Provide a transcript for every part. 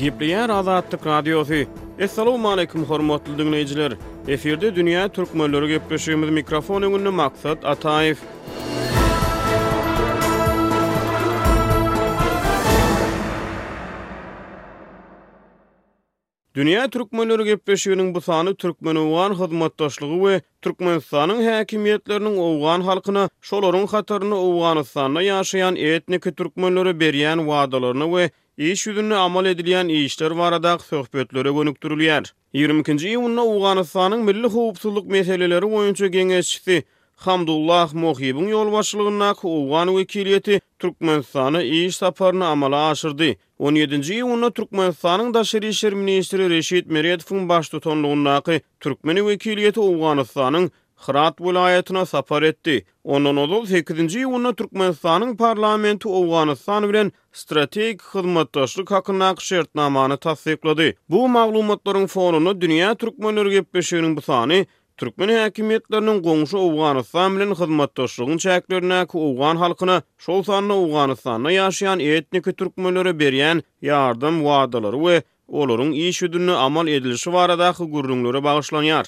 Gepleýär Azatlyk Radiosy. Assalamualaikum hormatly dinleýjiler. Efirde dünýä türkmenleri gepleşigimiz mikrofon öňünde maksat Ataýew. Dünýä türkmenleri gepleşiginiň bu sany türkmen-owgan hyzmatdaşlygy we Türkmenistanyň häkimiýetleriniň owgan halkyna, şolaryň hatarynda Owganystanda ýaşaýan etniki türkmenlere berýän wadalaryna we iş ýüzünde amal edilýän işler baradaky söhbetlere gönükdirilýär. Ýigrimi ikinji iýunda Owganystanyň Milli howpsuzlyk meseleleri boýunça geňeşçisi Hamdullah Mohibiň ýolbaşçylygyndaky owgan wekiliýeti Türkmenistana iş saparyny amala aşyrdy. On ýedinji iýunda Türkmenistanyň daşary işler ministri Reşit Meredowyň baştutanlygyndaky türkmen wekiliýeti Owganystanyň Hyrat welaýatyna sapar etdi. Ondan ozal, sekizinji iýunda Türkmenistanyň parlamenti Owganystan bilen strategik hyzmatdaşlyk hakyndaky şertnamany tassyklady. Bu maglumatlaryň fonunda dünýä türkmenleri gepleşiginiň bu sany Türkmen häkimiýetleriniň goňşy Owganystan bilen hyzmatdaşlygyň çäklerindäki owgan halkyna, şol sanda Owganystanda ýaşaýan etniki türkmenlere berýän ýardam wadalary we olaryň iş ýüzünde amal edilişi baradaky gürrüňlere bagyşlanýar.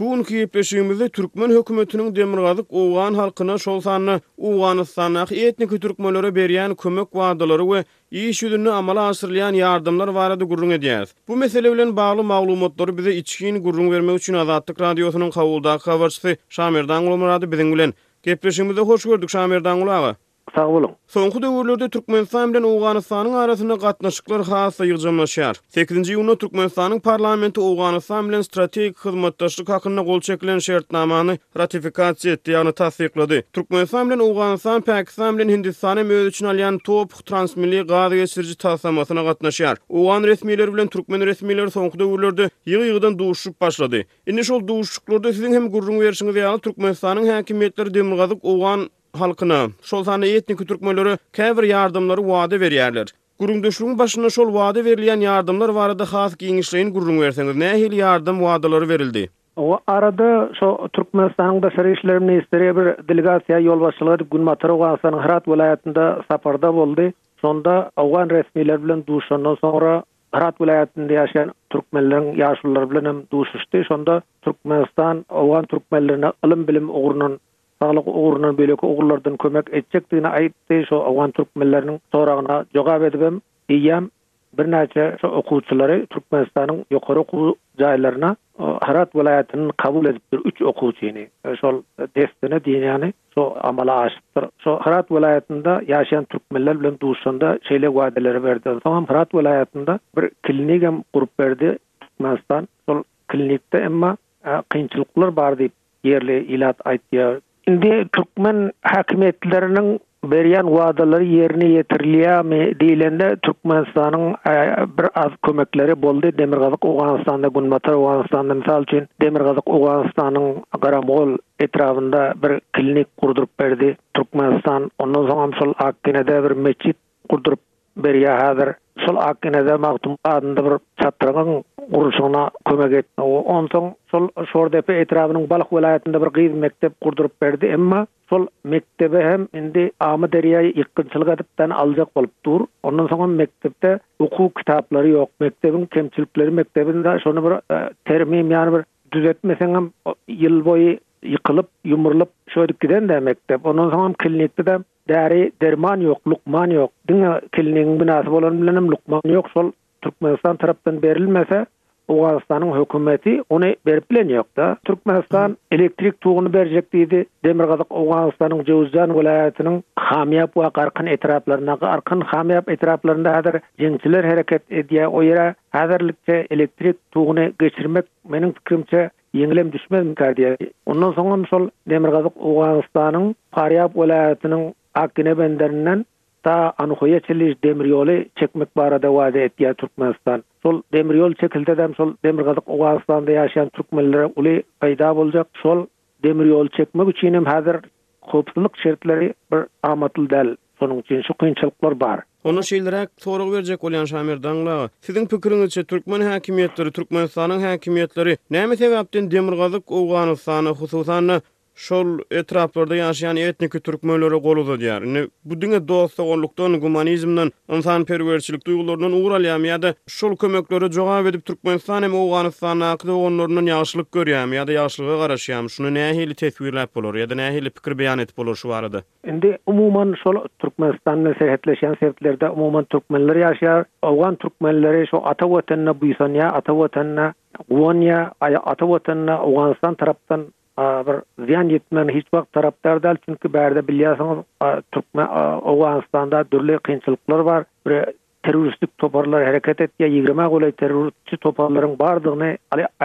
Bu günki gepleşigimizde türkmen hökümetiniň demirgazyk owgan halkyna, şol sanda Owganystandaky etniki türkmenlere berýän kömek wadalary we Iş ýüzünde amala aşyrylýan ýardamlar barada gürrüň edýäris. Bu mesele bilen bagly maglumatlary bize içgin gürrüň bermek üçin Azatlyk Radiosynyň Kabuldaky habarçysy Şamerdan Gulmyrady biziň bilen. Gepleşigimize hoş gördük, Şamerdanguly aga! Sag boluň! Soňky döwürlerde Türkmenistan bilen Owganystanyň arasynda gatnaşyklar has-da ýygjamlaşýar. Sekizinji iýunda Türkmenistanyň parlamenti Owganystan bilen strategik hyzmatdaşlyk hakynda gol çekilen şertnamany ratifikasiýa etdi, ýagny tassyklady. Türkmenistan bilen Owganystan, Pakistan bilen Hindistan hem öz içine alýan TOPH transmilli gaz geçiriji taslamasyna gatnaşýar. Owgan resmileri bilen türkmen resmileri soňky döwürlerde ýygy-ýygydan duşuşyp başlady. Indi şol duşuşyklarda siziň hem gürrüň berşiňiz ýaly, Türkmenistanyň häkimiýetleri demirgazyk owgan halkyna, şol sanda etniki türkmenlere käbir ýardamlary wada berýärler. Gürrüňdeşligiň başynda şol wada berilýän ýardamlar barada has giňişleýin gürrüň berseňiz, nähili ýardam wadalary berildi? O arada şo Türkmenistanyň Daşary işler ministri bir delegasiýa ýolbaşçylyk edip Günbatar Owganystanyň Hyrat welaýatynda saparda boldy. Şonda owgan resmileri bilen duşandan soňra Hyrat welaýatynda ýaşaýan türkmenleriň ýaşululary bilen hem duşuşdy. Şonda Türkmenistan owgan türkmenlerine ylym-bilim ugrundan saglyk ugruna beýleki ugurlardan kömek etjekdigini aýtdy, şu owgan türkmenleriniň soragyna jogap edibem, eýýäm birnäçe şu okuwçylary Türkmenistanyň ýokary okuw jaýlaryna Hyrat welaýatyndan kabul edipdir, üç okuwçyny, şol dessine diýen ýaly şu amala aşypdyr. Şu Hyrat welaýatynda ýaşaýan türkmenler bilen duşanda şeýle wadaleri berdi. Onsoňam Hyrat welaýatynda bir klinigem gurup berdi Türkmenistan. Şol klinikde emma kynçylyklar bar diýip, ýerli ilat aýtýar. Indi türkmen häkimiýetleriniň berýän wadalary ýerine ýetirilýärmi diýlende, Türkmenistanyň bir az kömekleri boldy. Demirgazyk Owganystanda, Günbatar Owganystanda, mysal üçin, Demirgazyk Owganystanyň Garamgol etrabynda bir klinik gurduryp berdi Türkmenistan. Ondan soňam şol Akdenede bir metjit gurduryp Berýär häzir. Şol Akgenede Magtym adynda bir çatrygyň gurluşygyna kömek etdi. Onsoň şol Şordepe etrabynyň Balh welaýatynda bir gyz mekdep gurduryp berdi. Emma şol mekdebe hem indi Amyderýa ýykgynçylyk edip dan aljak bolup dur. Ondan soň hem mekdepde okuw kitaplary ýok. Mekdebiň kemçilikleri mekdebinde şony bir termim ýany bir düzetmeseň hem ýyl boýy ýykylyp, ýumrulyp şöýdüp giden-dä mekdep. Ondan soň hem klinikde-de Däri derman ýok lukman ýok diňe kilinigiň binasy bolany bilenem lukman ýok şol Türkmenistan tarapdan berilmese Owganystanyň hökümeti ony berip bilen ýokda Türkmenistan elektrik tugyny berjek diýdi Demirgazyk Owganystanyň Jöwzjan welaýatynyň Hamýap we Garkyn etraplarynda Garkyn Hamýap etraplarynda häzir jeňçiler hereket edýär o ýere häzirlikçe elektrik tugyny geçirmek meniň pikirimçe Ýeňilem düşmezmikär diýerdi. Ondan soňam şol demirgazyk Owganystanyň Farýab welaýatynyň Akgine benderinden ta Anuhoýa-Çiliž demir ýoly çekmek barada wada etýär Türkmenistan. Şol demir ýol çekilsedem şol demirgazyk Owganystanda ýaşaýan türkmenlere uly peýda boljak. Şol demir ýoly çekmek üçinem häzir Howpsuzlyk şertleri bir amatly däl, şonuň üçin şu kynçylyklar bar. Onda şeýleräk sorag berjek bolýan Şamyr Dangla, Siziň pikiriňizçe türkmen häkimiýetleri, Türkmenistanyň häkimiýetleri näme sebäpden Demirgazyk Owganystana, hususan-da, şol etraplarda ýaşaýan etniki türkmenlere gol uzadýar? Indi Bu diňe dost-doganlykdan, gumanizmden, ynsanperwerçilik duýgularyndan ugur alýamy ýa-da şol kömeklere jogap edip Türkmenistan hem Owganystandaky doganlaryndan ýagşylyk görýämi ýa-da ýagşylyga garaşýamy şuny nähili teswirläp bolar ýa-da nähili pikir beýan edip bolar şu barada? Indi umuman şol Türkmenistan bilen serhetleşýän sebtlerde umuman türkmenler ýaşaýar. Owgan türkmenleri şu ata Watanyna buýsanýar, ata Watanyna guwanýar, ata Watanyna Owganystan tarapdan bir zyýan ýetmegine hiç wagt tarapdar däl, çünki bärde bilýärsiňiz, türkmen Owganystanda dürli kynçylyklar bar, bir terroristik toparlar hereket etýär, ýigremä golaý terroristçi toparlaryň bardygyny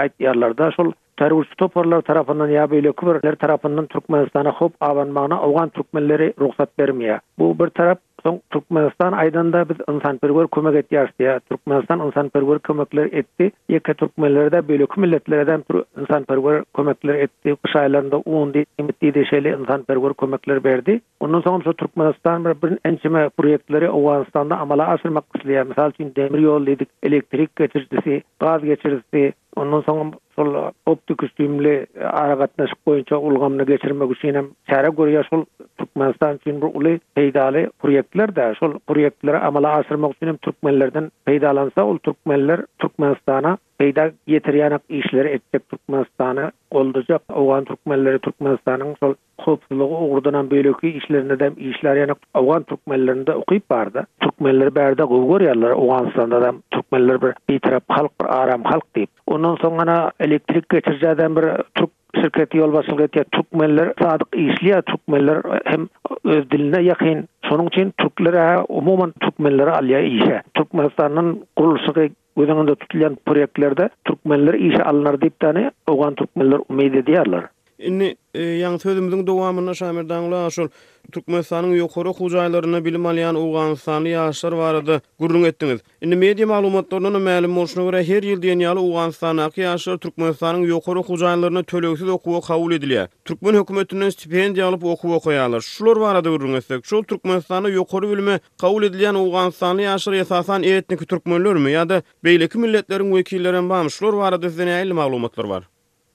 aýdýarlar-da, şol terrorçy toparlar tarapyndan ýa beýleki birler tarapyndan Türkmenistana howp abanmagyna owgan türkmenleri rugsat bermeýär. Bu bir tarap. Soň Türkmenistan aýdanda biz ynsanperwer kömek etýäris diýýär. Türkmenistan ynsanperwer kömekler etdi. Ýeke türkmenlere-de beýleki milletlere-dem ynsanperwer kömekler etdi. Gyş aýlarynda undy, iýmit diýdi şeýle ynsanperwer kömekler berdi. Ondan soňam şu Türkmenistan bir bir ençeme proýektleri Owganystanda amala aşyrmak isleýär. Mysal üçin demir ýol diýdik, elektrik geçirijisi, gaz geçirijisi, Ondan soň hem şol optiki-süýümli aragatnaşyk boýunça ulgamyny geçirmek üçin hem çäre görýär. Şol Türkmenistan üçin bir uly peýdaly proýektler-de. Şol proýektleri amala aşyrmak üçin hem türkmenlerden peýdalansa, ol türkmenler Türkmenistana peýda getirýän-ak işleri etjek, Türkmenistany goldajak. Owgan türkmenleri Türkmenistanyň şol Howpsuzlygy ugurdanam beýleki işlerindedem işlär ýaňak Owgan türkmenlerinde ukyp barda türkmenleri bärde gowy görýärler Owganystandadam türkmenler bir bitarap halk bir aram halk diýip ondan soň ana elektrik geçirijädem bir türk şirketi ýolbaşçylyk etýär türkmenler sadyk işleýär türkmenler hem öz diline ýakyn şonuň üçin türkler-ä umuman türkmenleri alýar işe Türkmenistandan gurluşygy Göz öňünde tutulýan proýektlerde türkmenler işe alynar diýip däne owgan türkmenler umyt edýärler. Indi, ýaňy sözümiziň dowamynda Şamil Daňla şol Türkmenistanyň ýokary okuw jaýlarynda bilim alýan owganystanly ýaşlar barada gürrüň etdiňiz. Indi media maglumatlaryndanam mälim bolşuna görä, her ýyl diýen ýaly Owganystandaky ýaşlar Türkmenistanyň ýokary okuw jaýlarynda tölegsiz okuwa kabul edilýär. Türkmen hökümetinden stipendiýa alyp okuw okaýarlar. Şular barada gürrüň etsek, şol Türkmenistanda ýokary bilime kabul edilýän owganystanly ýaşlar esasan etniki türkmenlermi ýa-da beýleki milletleriň wekillerem barmy? Şular barada sizde nähili maglumatlar bar?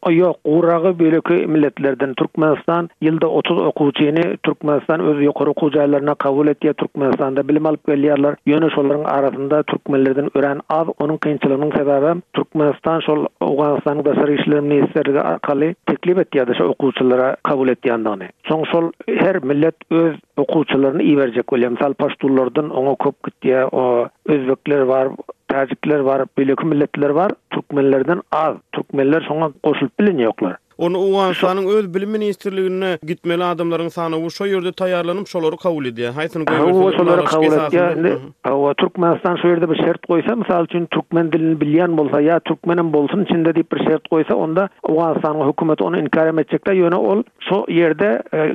Ýok, guragy beýleki milletlerden. Türkmenistan ýylda otuz okuwçyny Türkmenistan öz ýokary okuw jaýlaryna kabul etýär, Türkmenistanda bilim alyp gelýärler. Ýöne şolaryň arasynda türkmenlerden örän az, onuň kynçylygynyň sebäbem, Türkmenistan şol Owganystanyň Daşary işler ministrligi arkaly teklip etýärdi şu okuwçylary kabul etýändigini. Soň şol her millet öz okuwçylaryny iberjek bolýar. Mysal paştunlardan oňa köp gitýär, o özbekler bar, täjikler bar, beýleki milletler bar, türkmenlerden az. Türkmenler şoňa goşulyp bilinýoklar. Ony Owganystanyň öz bilim ministrliginde gitmeli adamlaryň sanawy şo ýerde taýýarlanyp şolary kabul edýär. Haýsyny goýberseňiz şolary kabul etýär. Indi hawa Türkmenistan şo ýerde bir şert goýsa mysal üçin türkmen dilini bilýän bolsa ýa türkmen hem bolsun içinde diýip bir şert goýsa onda Owganystanyň hökümeti ony inkär hem etjekdä ýöne ol şo ýerde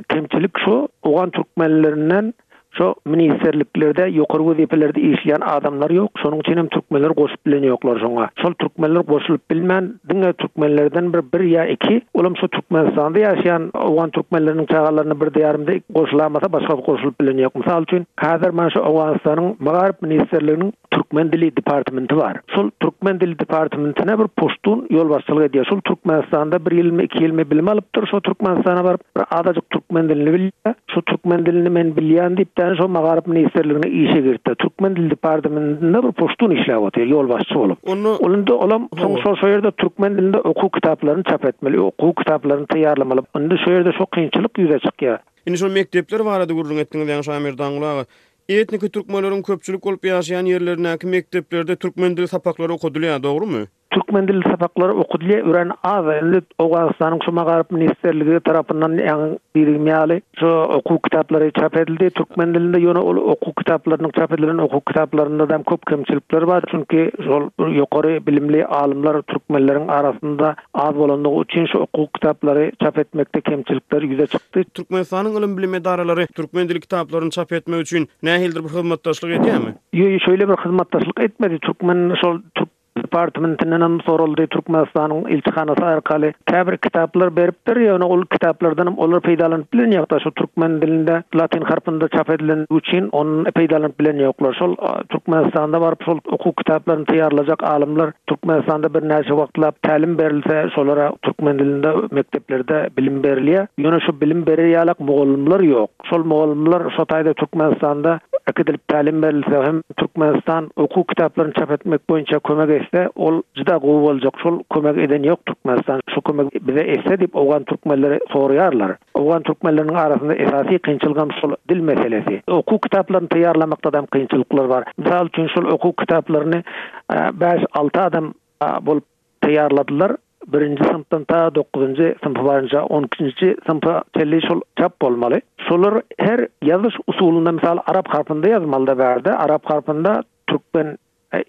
kemçilik şo Owgan türkmenlerinden Şo ministrliklerde ýokary wezipelerde işleýän adamlar ýok, şonuň üçin hem türkmenler goşup bilen ýoklar şoňa. Şol türkmenler goşulyp bilmän, diňe türkmenlerden bir bir ýa iki, olam şo Türkmenistanda ýaşaýan owgan türkmenleriniň çagalaryna birde ýarymda goşulamasa başgasy goşulyp bilen ýok. Mysal üçin, häzir mana şo Owganystanyň magaryp ministrliginiň, Türkmen dili departmenti bar. Şol türkmen dili departmentine bir puştun ýolbaşçylyk edýär. Şol Türkmenistanda bir ýylmy, iki ýylmy bilim alypdyr. Şo Türkmenistana baryp, bir azajyk türkmen dilini bilýär. Şo türkmen dilini men bilýän diýipdäni şo Magaryp ministrligine işe giripdir. Türkmen dili departamentinde bir puştun işläp otyr, ýolbaşçy bolup. Onda. Ol indi olam soň şo şo ýerde türkmen dilinde okuw kitaplaryny çap etmeli, okuw kitaplaryny taýýarlamaly. Indi şo ýerde şo kynçylyk ýüze çykýar. Indi şo mekdepler barada gürrüň etdiňiz, ýagny Şamirdan Gulaga. Etniki türkmenleriň köpçülik bolup ýaşaýan ýerlerindäki mekdeplerde türkmen dil sapaklary okadylýar, dogrumy? Türkmen dil sapaklary okadylýar, örän az, indi Owganystanyň şu Magaryp ministrligi tarapyndan ýaňy diýdigim ýaly şu okuw kitaplary çap edildi türkmen dilinde, ýöne ol okuw kitaplarynyň çap edilen okuw kitaplarynda-dam köp kemçilikler bar, çünki şol ýokary bilimli alymlar türkmenleriň arasynda az bolandygy üçin şu okuw kitaplary çap etmekde kemçilikler ýüze çykdy. Türkmenistanyň ylym-bilim edaralary türkmen dili kitaplaryny çap etmek üçin nähilidir bir hyzmatdaşlyk edýärmi? Ýo-ýo, şeýle bir hyzmatdaşlyk etmedi. Türkmen şol türk departamentinden hem soraldy, Türkmenistanyň ilçihanasy arkaly käbir kitaplar beripdir, ýöne ol kitaplardan hem olar peýdalanyp bilen ýok-da, şu türkmen dilinde latyn harpynda çap edilendigi üçin ondan peýdalanyp bilen ýoklar. Şol Türkmenistanda baryp şol okuw kitaplaryny taýýarlajak alymlar Türkmenistanda birnäçe wagtlap tälim berilse, şolara türkmen dilinde mekdeplerde bilim berilýär. Ýöne şu bilim berer ýalak mugallymlar ýok. Şol mugallymlar şo taýda Türkmenistanda äkidilip tälim berilse hem Türkmenistan okuw kitaplaryny çap etmek boýunça kömek etse, ol juda gowy boljak. Şol kömegi eden ýok Türkmenistan. Şu kömegi bize etse diýip owgan türkmenleri soraýarlar. Owgan türkmenleriniň arasynda esasy kynçylygam şol dil meselesi. Okuw kitaplaryny taýýarlamakdadam kynçylyklar bar. Mysal üçin şol okuw kitaplaryny bäş, alty adam bolup taýýarladylar. Birinji synpdan ta dokuzynjy synpa barynça, on ikinji synpa çenli şol çap bolmaly. Şolar her ýazyş usulynda, mysal, arap harpynda ýazmalyda bärde, arap harpynda türkmen.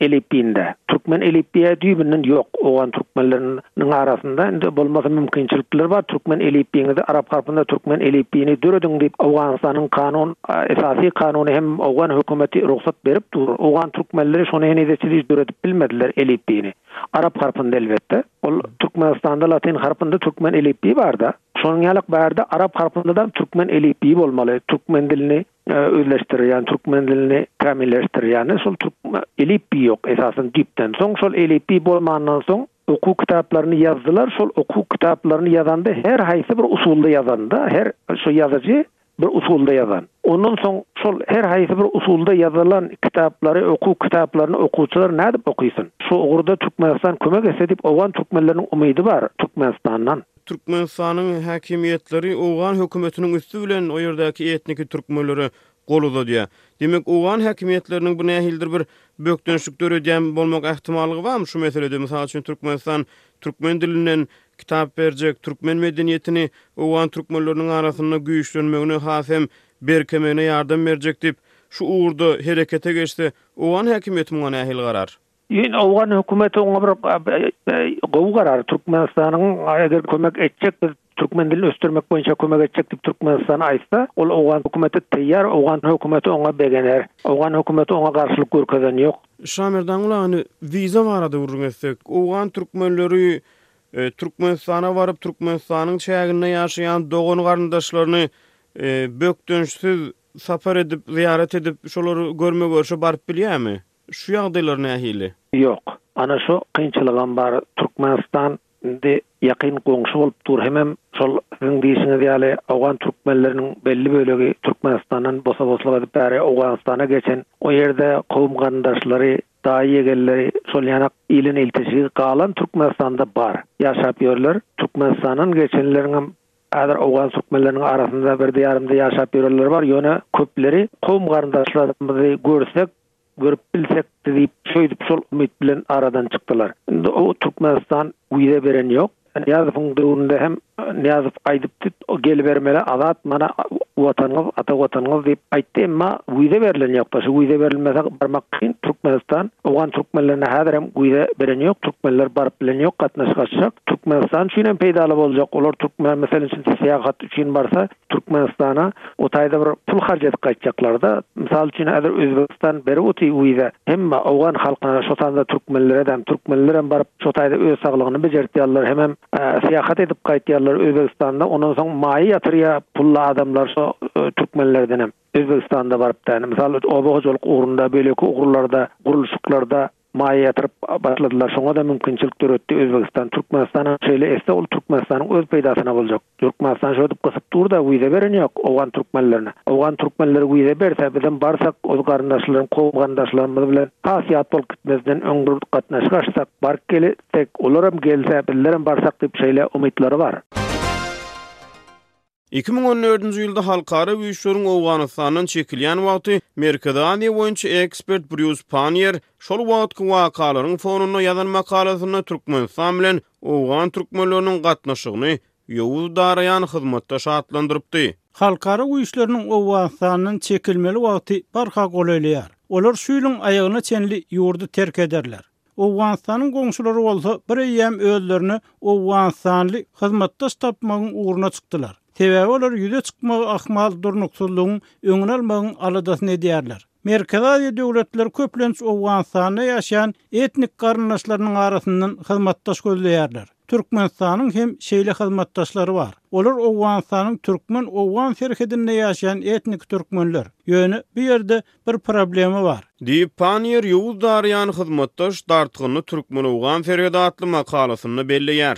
Elipbiýinde. Türkmen elipbiýe düýbünden ýok. Owgan türkmenleriniň arasynda indi bolmasa mümkinçilikler bar. Türkmen elipbiýiňizi arap harpynda türkmen elipbiýini dörediň diýip Owganystanyň kanun, esasy kanuny hem owgan hökümeti rugsat berip dur. Owgan türkmenleri şony henize çenli döredip bilmediler elipbiýini. Arap harpynda elbetde. Ol Türkmenistanda latyn harpynda türkmen elipbiýi barda. Şonuň ýalyk bärde arap harpynda-da türkmen elipbiýi bolmaly. Türkmen dilini özleşdirilýän türkmen dilini kämilleşdirýäne şol türk elipbiý ýok esasan düýpden soň şol elipbiý bolmandan soň okuw kitaplaryny ýazdylar şol okuw kitaplaryny ýazanda her haýsy bir usulda ýazanda her şu ýazyjy bir usulda ýazan ondan soň şol her haýsy bir usulda ýazylan kitaplary okuw kitaplaryny okuwçylar nädip okysyn şu ugurda türkmenistan kömek etse diýip owgan türkmenleriniň umydy bar türkmenistandan Türkmenistanyň häkimiýetleri owgan hökümetiniň üsti bilen o ýerdäki etniki türkmenlere gol uzadýar. Demek, owgan häkimiýetleriniň bu nähilidir bir bökdençlik döredýän bolmak ähtimallygy barmy şu meselede? Mysal üçin, Türkmenistan türkmen dilinden kitap berjek, türkmen medeniýetini owgan türkmenleriniň arasynda güýçlenmegine, has hem berkemegine ýardam berjek diýip, şu ugurda herekete geçse, owgan häkimiýeti muňa nähili garar? Ýöne owgan hökümeti oňa bir gowy garar Türkmenistanyň eger kömek etjek biz türkmen dilini ösdürmek boýunça kömek etjek diýip Türkmenistan aýtsa ol owgan hökümeti teýýar owgan hökümeti oňa begener owgan hökümeti oňa garşylyk görkezen ýok. Şamerdan ulag indi wiza barada gürrüň etsek owgan türkmenleri Türkmenistana baryp Türkmenistanyň çäginde ýaşaýan dogan garyndaşlaryny bökdençsiz sapar edip zyýarat edip şolary görme görşe baryp bilýärmi? Şu ýagdaýlar nähili? Ýok. Ana şu kynçylygam bar Türkmenistan indi ýakyn goňşy bolup dur hemem şol siziň diýişiňiz ýaly Owgan Türkmenleriniň belli bölegi Türkmenistandan bosa boslyk edip bäri Owganystana geçen o ýerde kowum garyndaşlary daýy ýegenleri şol ýanak iliň iltişigi galan Türkmenistanda bar ýaşap ýörler Türkmenistandan geçenleriňem häzir Owgan Türkmenleriniň arasynda birde ýarymda ýaşap ýörenleri bar ýöne köpleri kowum garyndaşlarymyzy görsek Görüp bilsek diýip şeýdip şol umyt bilen aradan çykdylar. Indi Türkmenistan wiza beren ýok. Nyýazowyň döwründe hem Nyýazow aýdypdy gelibermeli Azat mana watanyňyz ata watanyňyz diýip aýtdy emma wiza berilen ýokdy. Şu wiza berilmese barmak kyn Türkmenistan owgan türkmenlerine häzir hem wiza beren ýok türkmenler baryp bilen ýok gatnaşyk açjak Türkmenistan üçin hem peýdaly boljak olar türkmen meselem üçin syýahat üçin barsa Türkmenistana o taýda bir pul harç edip gaýtjaklarda, mysal üçin häzir Özbegistan berip otyr wiza, hemme owgan halkyna şo sanda türkmenleredem, türkmenlerem baryp şo taýda öz saglygyny bejertýärler hemem syýahat edip gaýtýarlar Özbegistanda ondan soň maýa ýatyrýa pully adamlar şo türkmenlerdenem Özbegistanda baryp däne mysal oba hojalyk ugrunda beýleki ugurlarda gurluşyklarda Maýa ýatyryp başladylar şoňada mümkinçilik döretdi Özbegistan Türkmenistana şeýle etse ol Türkmenistanyň öz peýdasyna boljak Dürkmenistan şodip gysyp durda wiza beren ýok Owgan Türkmenlerine Owgan Türkmenleri wiza berse bizem barsak oz garyndaşlarym kowum garyndaşlarymyz bilen has ýat bolup gitmezden öň bir gatnaşyk açsak baryp gelsek olaram gelse bizlerem barsak diýip şeýle umytlary bar. Iki müň on dördünji ýylda halkara güýçleriň Owganystandan çekilýän wagty Merkezi Aziýa boýunça ekspert Brýus Panniýer şol wagtky wakalaryň fonunda ýazan makalasynda Türkmenistan bilen owgan türkmenleriniň gatnaşygyny ýowuz daraýan hyzmatdaş atlandyrypdy. Halkara güýçleriniň Owganystandan çekilmeli wagty barha golaýlaýar. Olar şu ýylyň aýagyna çenli ýurdy terk ederler. Owganystanyň goňşulary bolsa bir eýýäm özlerine owganystanly hyzmatdaş tapmagyň ugruna çykdylar. Sebäbi olar ýüze çykmagy ahmal durnuksyzlygyň öňüni almagyň aladasyny edýärler. Merkezi Aziýa döwletleri köplenç Owganystanda ýaşaýan etnik garyndaşlarynyň arasyndan hyzmatdaş gözleýärler. Türkmenistanyň hem şeýle hyzmatdaşlary bar. Olar Owganystanyň türkmen-owgan serhedinde ýaşaýan etniki türkmenler. Ýöne bu ýerde bir problema bar. Diýip, Panniýer Ýowuz Dariýan hyzmatdaş dartgynly türkmen-owgan serhedi atly makalasynda belleýär.